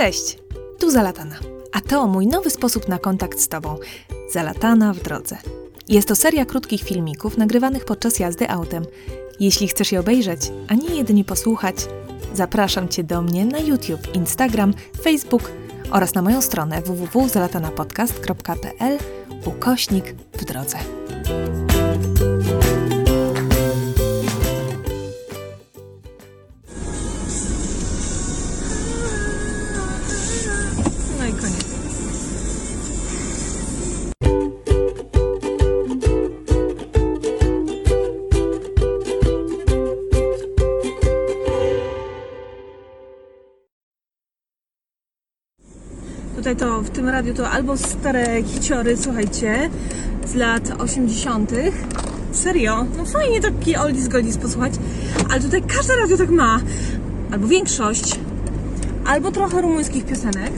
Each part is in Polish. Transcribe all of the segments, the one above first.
Cześć, tu Zalatana. A to mój nowy sposób na kontakt z Tobą. Zalatana w drodze. Jest to seria krótkich filmików nagrywanych podczas jazdy autem. Jeśli chcesz je obejrzeć, a nie jedynie posłuchać, zapraszam Cię do mnie na YouTube, Instagram, Facebook oraz na moją stronę www.zalatanapodcast.pl ukośnik w drodze. Tutaj to w tym radiu to albo stare hiciory, słuchajcie, z lat 80. Serio, no fajnie taki oldies goldies posłuchać, ale tutaj każde radio tak ma, albo większość, albo trochę rumuńskich piosenek,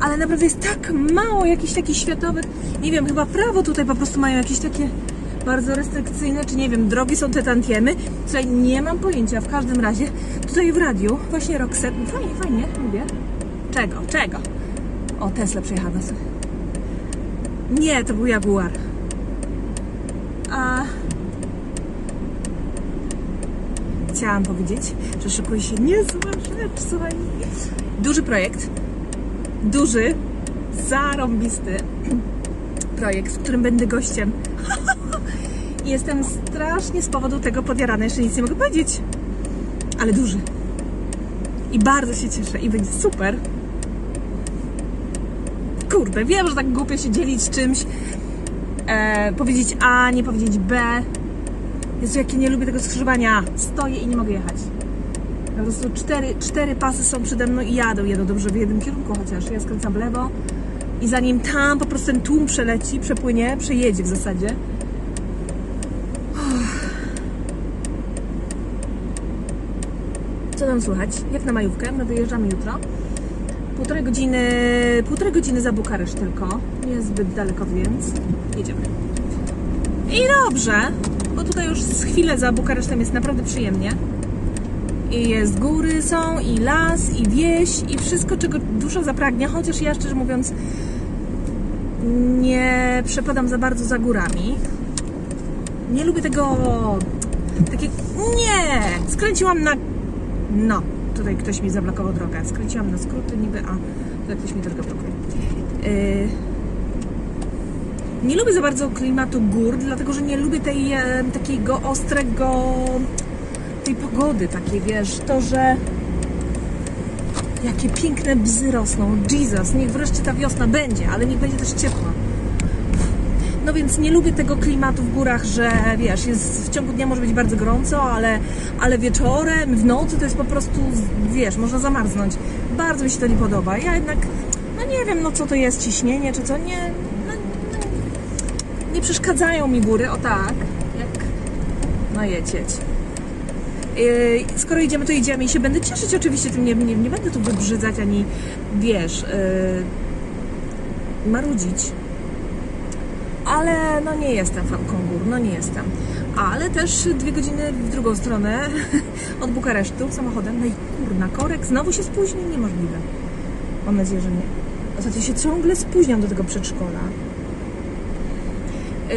ale naprawdę jest tak mało jakichś takich światowych, nie wiem, chyba prawo tutaj po prostu mają jakieś takie bardzo restrykcyjne, czy nie wiem, drogi są te tantiemy. Tutaj nie mam pojęcia, w każdym razie tutaj w radiu, właśnie no fajnie, fajnie, lubię. Czego, czego? O, Tesla przejechała sobie. Nie, to był Jaguar. A... Chciałam powiedzieć, że szykuje się niezła rzecz, słuchaj. Duży projekt. Duży, zarąbisty projekt, w którym będę gościem. Jestem strasznie z powodu tego podjarana, jeszcze nic nie mogę powiedzieć. Ale duży. I bardzo się cieszę i będzie super. Kurde, wiem, że tak głupio się dzielić czymś. E, powiedzieć A, nie powiedzieć B. Jezu, jakie nie lubię tego skrzyżowania. Stoję i nie mogę jechać. Po prostu cztery, cztery pasy są przede mną i jadą, jadą dobrze w jednym kierunku chociaż. Ja skręcam w lewo i zanim tam po prostu ten tłum przeleci, przepłynie, przejedzie w zasadzie. Co tam słychać? Jak na majówkę? My wyjeżdżamy jutro. Półtorej godziny, półtorej godziny za Bukareszt tylko. Nie zbyt daleko, więc jedziemy. I dobrze, bo tutaj już z chwilę za Bukaresztem jest naprawdę przyjemnie. I jest góry są, i las, i wieś, i wszystko, czego dusza zapragnie, chociaż ja szczerze mówiąc nie przepadam za bardzo za górami. Nie lubię tego takie nie! Skręciłam na no, tutaj ktoś mi zablokował drogę. Skręciłam na skróty niby, a tutaj ktoś mi drogę blokuje. Yy, nie lubię za bardzo klimatu gór, dlatego że nie lubię tej takiego ostrego tej pogody takiej, wiesz, to, że jakie piękne bzy rosną. Jesus, niech wreszcie ta wiosna będzie, ale niech będzie też ciepła. No więc nie lubię tego klimatu w górach, że wiesz, jest, w ciągu dnia może być bardzo gorąco, ale, ale wieczorem, w nocy to jest po prostu, wiesz, można zamarznąć. Bardzo mi się to nie podoba. Ja jednak, no nie wiem, no co to jest, ciśnienie czy co, nie, no, nie przeszkadzają mi góry, o tak, jak, no jecieć. Yy, skoro idziemy, to idziemy i się będę cieszyć oczywiście tym, nie, nie, nie będę tu wybrzydzać ani, wiesz, yy, marudzić ale no nie jestem fanką gór, no nie jestem. Ale też dwie godziny w drugą stronę od Bukaresztu samochodem, no i kurna, korek znowu się spóźni, niemożliwe. Mam nadzieję, że nie. Ostatnio się ciągle spóźniam do tego przedszkola. Yy,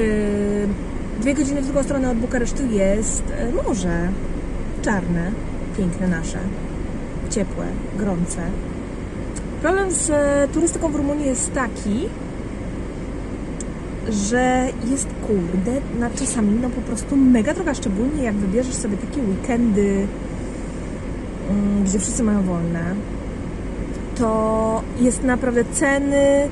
dwie godziny w drugą stronę od Bukaresztu jest yy, morze. Czarne, piękne nasze, ciepłe, gorące. Problem z e, turystyką w Rumunii jest taki, że jest kurde na czasami no po prostu mega droga, szczególnie jak wybierzesz sobie takie weekendy, mm, gdzie wszyscy mają wolne, to jest naprawdę ceny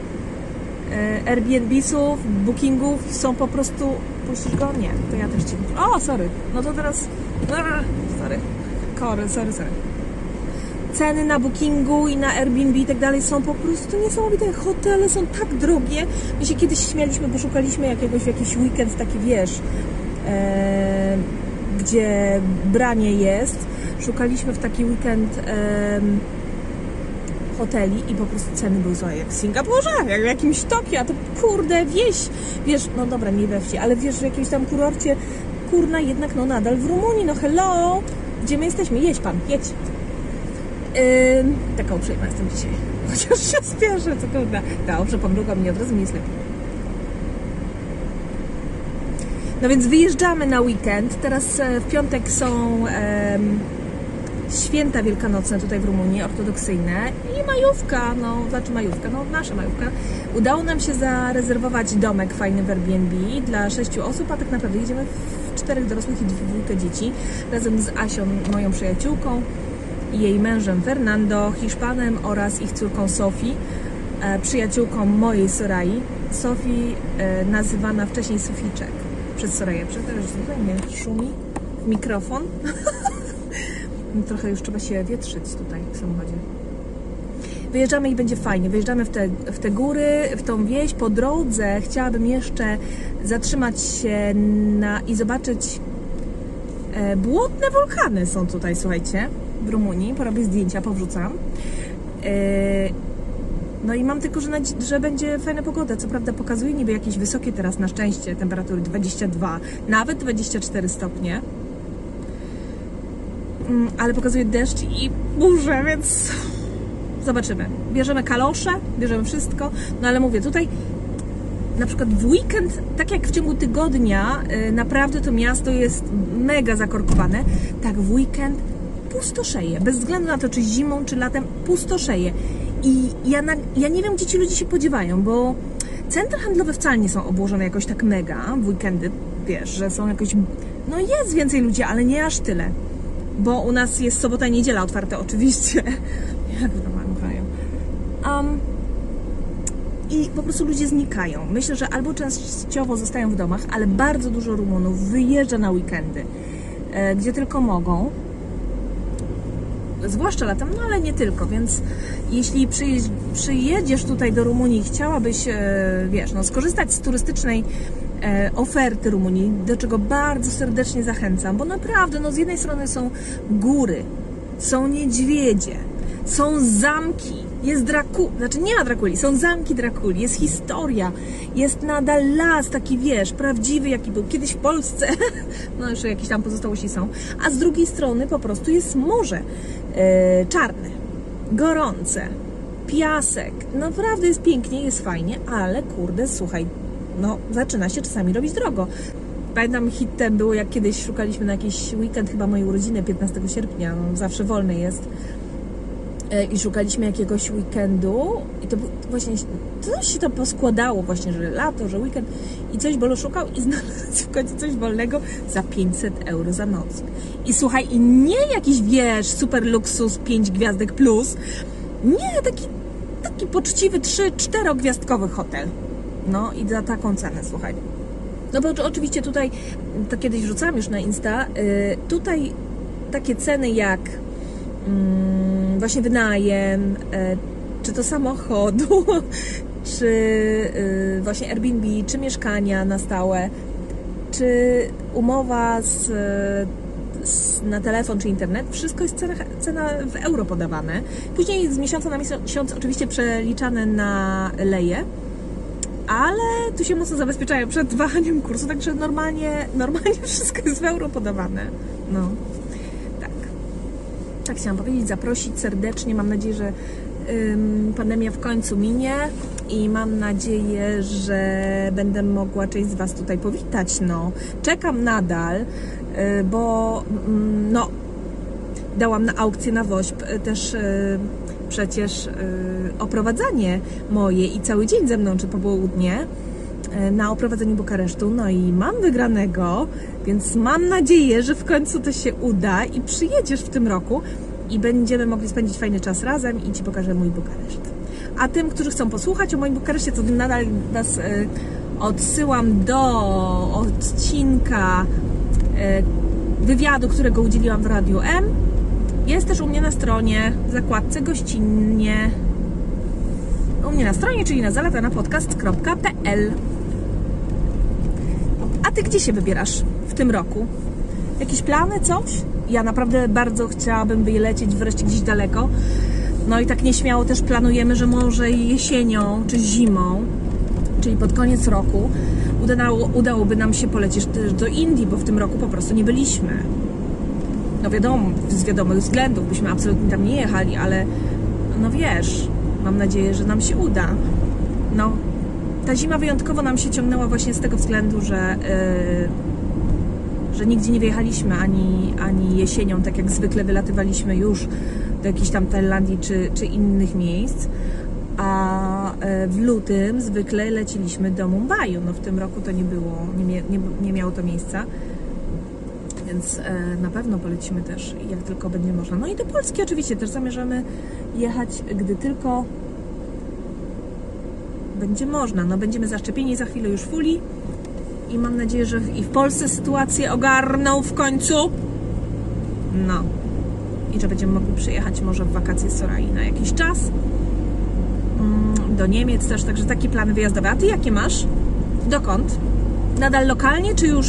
e, Airbnbsów, bookingów są po prostu puścisz go? Nie, to ja też Ci O, sorry, no to teraz sorry, kory, sorry, sorry ceny na bookingu i na Airbnb i tak dalej są po prostu niesamowite. Hotele są tak drogie. My się kiedyś śmialiśmy, bo szukaliśmy jakiegoś jakiś weekend taki, wiesz, e, gdzie branie jest. Szukaliśmy w taki weekend e, hoteli i po prostu ceny były złe jak w Singapurze, jak w jakimś Tokio, a to kurde wieś, wiesz, no dobra, nie we wsi, ale wiesz, w jakimś tam kurorcie, kurna, jednak no nadal w Rumunii, no hello, gdzie my jesteśmy, jedź pan, jedź. Ym, taka uprzejma jestem dzisiaj. Chociaż się spieszę, co kurde. Dobrze, pomruga mnie od razu mi jest lepiej. No więc wyjeżdżamy na weekend. Teraz e, w piątek są święta wielkanocne tutaj w Rumunii, ortodoksyjne i majówka, no znaczy majówka, no nasza majówka. Udało nam się zarezerwować domek fajny w Airbnb dla sześciu osób, a tak naprawdę jedziemy w czterech dorosłych i dwójkę dzieci razem z Asią, moją przyjaciółką i jej mężem Fernando, Hiszpanem oraz ich córką Sofii, e, przyjaciółką mojej Sorai. Sofii e, nazywana wcześniej Soficzek przez Soraję. Przepraszam, tutaj mnie szumi mikrofon. Trochę już trzeba się wietrzyć tutaj w samochodzie. Wyjeżdżamy i będzie fajnie. Wyjeżdżamy w te, w te góry, w tą wieś. Po drodze chciałabym jeszcze zatrzymać się na, i zobaczyć e, błotne wulkany są tutaj, słuchajcie, w Rumunii. Porobię zdjęcia, powrzucam. E, no i mam tylko, że, że będzie fajna pogoda. Co prawda pokazuje niby jakieś wysokie teraz na szczęście temperatury 22, nawet 24 stopnie. Mm, Ale pokazuje deszcz i burzę, więc zobaczymy. Bierzemy kalosze, bierzemy wszystko, no ale mówię, tutaj na przykład w weekend, tak jak w ciągu tygodnia, y, naprawdę to miasto jest mega zakorkowane, tak w weekend pustoszeje. Bez względu na to, czy zimą, czy latem, pustoszeje. I ja, na, ja nie wiem, gdzie ci ludzie się podziewają, bo centra handlowe wcale nie są obłożone jakoś tak mega w weekendy, wiesz, że są jakoś... No jest więcej ludzi, ale nie aż tyle. Bo u nas jest sobota i niedziela otwarte oczywiście. Jak w normalnym kraju. Um, i po prostu ludzie znikają. Myślę, że albo częściowo zostają w domach, ale bardzo dużo Rumunów wyjeżdża na weekendy, e, gdzie tylko mogą. Zwłaszcza latem, no ale nie tylko, więc jeśli przyjedziesz tutaj do Rumunii i chciałabyś, e, wiesz, no, skorzystać z turystycznej e, oferty Rumunii, do czego bardzo serdecznie zachęcam, bo naprawdę, no z jednej strony są góry, są niedźwiedzie, są zamki, jest Draku, znaczy nie ma Drakuli, są zamki Drakuli, jest historia, jest nadal las taki, wiesz, prawdziwy jaki był kiedyś w Polsce, no jeszcze jakieś tam pozostałości są, a z drugiej strony po prostu jest morze e, czarne, gorące, piasek, naprawdę jest pięknie, jest fajnie, ale kurde, słuchaj, no zaczyna się czasami robić drogo. Pamiętam hitem było jak kiedyś szukaliśmy na jakiś weekend, chyba mojej urodziny 15 sierpnia, no, zawsze wolny jest i szukaliśmy jakiegoś weekendu i to właśnie, coś się to poskładało właśnie, że lato, że weekend i coś Bolo szukał i znalazł w końcu coś wolnego za 500 euro za noc. I słuchaj, i nie jakiś, wiesz, super luksus, 5 gwiazdek plus, nie, taki, taki poczciwy 3-4 gwiazdkowy hotel. No i za taką cenę, słuchaj. No bo oczywiście tutaj, to kiedyś wrzucałam już na Insta, y, tutaj takie ceny jak mm, właśnie wynajem, e, czy to samochodu, czy y, właśnie Airbnb, czy mieszkania na stałe, czy umowa z, z, na telefon czy internet, wszystko jest cena, cena w euro podawane. Później z miesiąca na miesiąc oczywiście przeliczane na leje, ale tu się mocno zabezpieczają przed wahaniem kursu, także normalnie, normalnie wszystko jest w euro podawane. No. Tak chciałam powiedzieć, zaprosić serdecznie. Mam nadzieję, że pandemia w końcu minie i mam nadzieję, że będę mogła część z Was tutaj powitać. No, czekam nadal, y, bo mm, no, dałam na aukcję na WOŚP y, też y, przecież oprowadzanie moje i cały dzień ze mną, czy popołudnie na oprowadzeniu Bukaresztu. No i mam wygranego, więc mam nadzieję, że w końcu to się uda i przyjedziesz w tym roku i będziemy mogli spędzić fajny czas razem i Ci pokażę mój Bukareszt. A tym, którzy chcą posłuchać o moim Bukareszcie, to nadal Was y, odsyłam do odcinka y, wywiadu, którego udzieliłam w Radiu M. Jest też u mnie na stronie, w zakładce gościnnie. U mnie na stronie, czyli na zalatanapodcast.pl. Ty gdzie się wybierasz w tym roku? Jakieś plany, coś? Ja naprawdę bardzo chciałabym wylecieć wreszcie gdzieś daleko. No i tak nieśmiało też planujemy, że może jesienią czy zimą, czyli pod koniec roku, udało, udałoby nam się polecieć też do Indii, bo w tym roku po prostu nie byliśmy. No wiadomo, z wiadomych względów byśmy absolutnie tam nie jechali, ale no wiesz, mam nadzieję, że nam się uda. No, ta zima wyjątkowo nam się ciągnęła właśnie z tego względu, że, yy, że nigdzie nie wyjechaliśmy ani, ani jesienią, tak jak zwykle wylatywaliśmy już do jakiejś tam Tajlandii czy, czy innych miejsc. A e, w lutym zwykle leciliśmy do Mumbai. No w tym roku to nie było, nie, nie, nie miało to miejsca. Więc e, na pewno polecimy też, jak tylko będzie można. No i do Polski oczywiście też zamierzamy jechać, gdy tylko będzie można. No będziemy zaszczepieni za chwilę już w Fuli i mam nadzieję, że i w Polsce sytuację ogarną w końcu. No. I że będziemy mogli przyjechać może w wakacje z Sorai na jakiś czas. Mm, Do Niemiec też, także takie plany wyjazdowe. A ty jakie masz? Dokąd? Nadal lokalnie, czy już,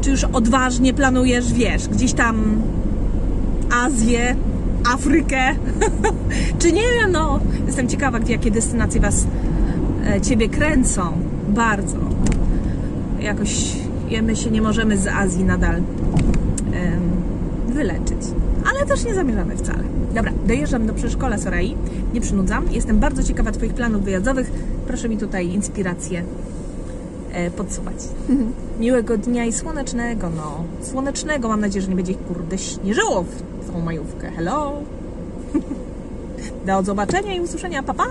czy już odważnie planujesz, wiesz, gdzieś tam Azję, Afrykę? czy nie wiem, no. Jestem ciekawa, gdzie, jakie destynacje was, e, ciebie kręcą. Bardzo. Jakoś ja- my się nie możemy z Azji nadal wyleczyć. Ale też nie zamierzamy wcale. Dobra, dojeżdżam do przedszkola Sorai. Nie przynudzam. Jestem bardzo ciekawa Twoich planów wyjazdowych. Proszę mi tutaj inspirację e, podsuwać. Miłego dnia i słonecznego, no. Słonecznego. Mam nadzieję, że nie będzie kurde śnieżyło w tą majówkę. Hello! Do zobaczenia i usłyszenia. Pa, pa!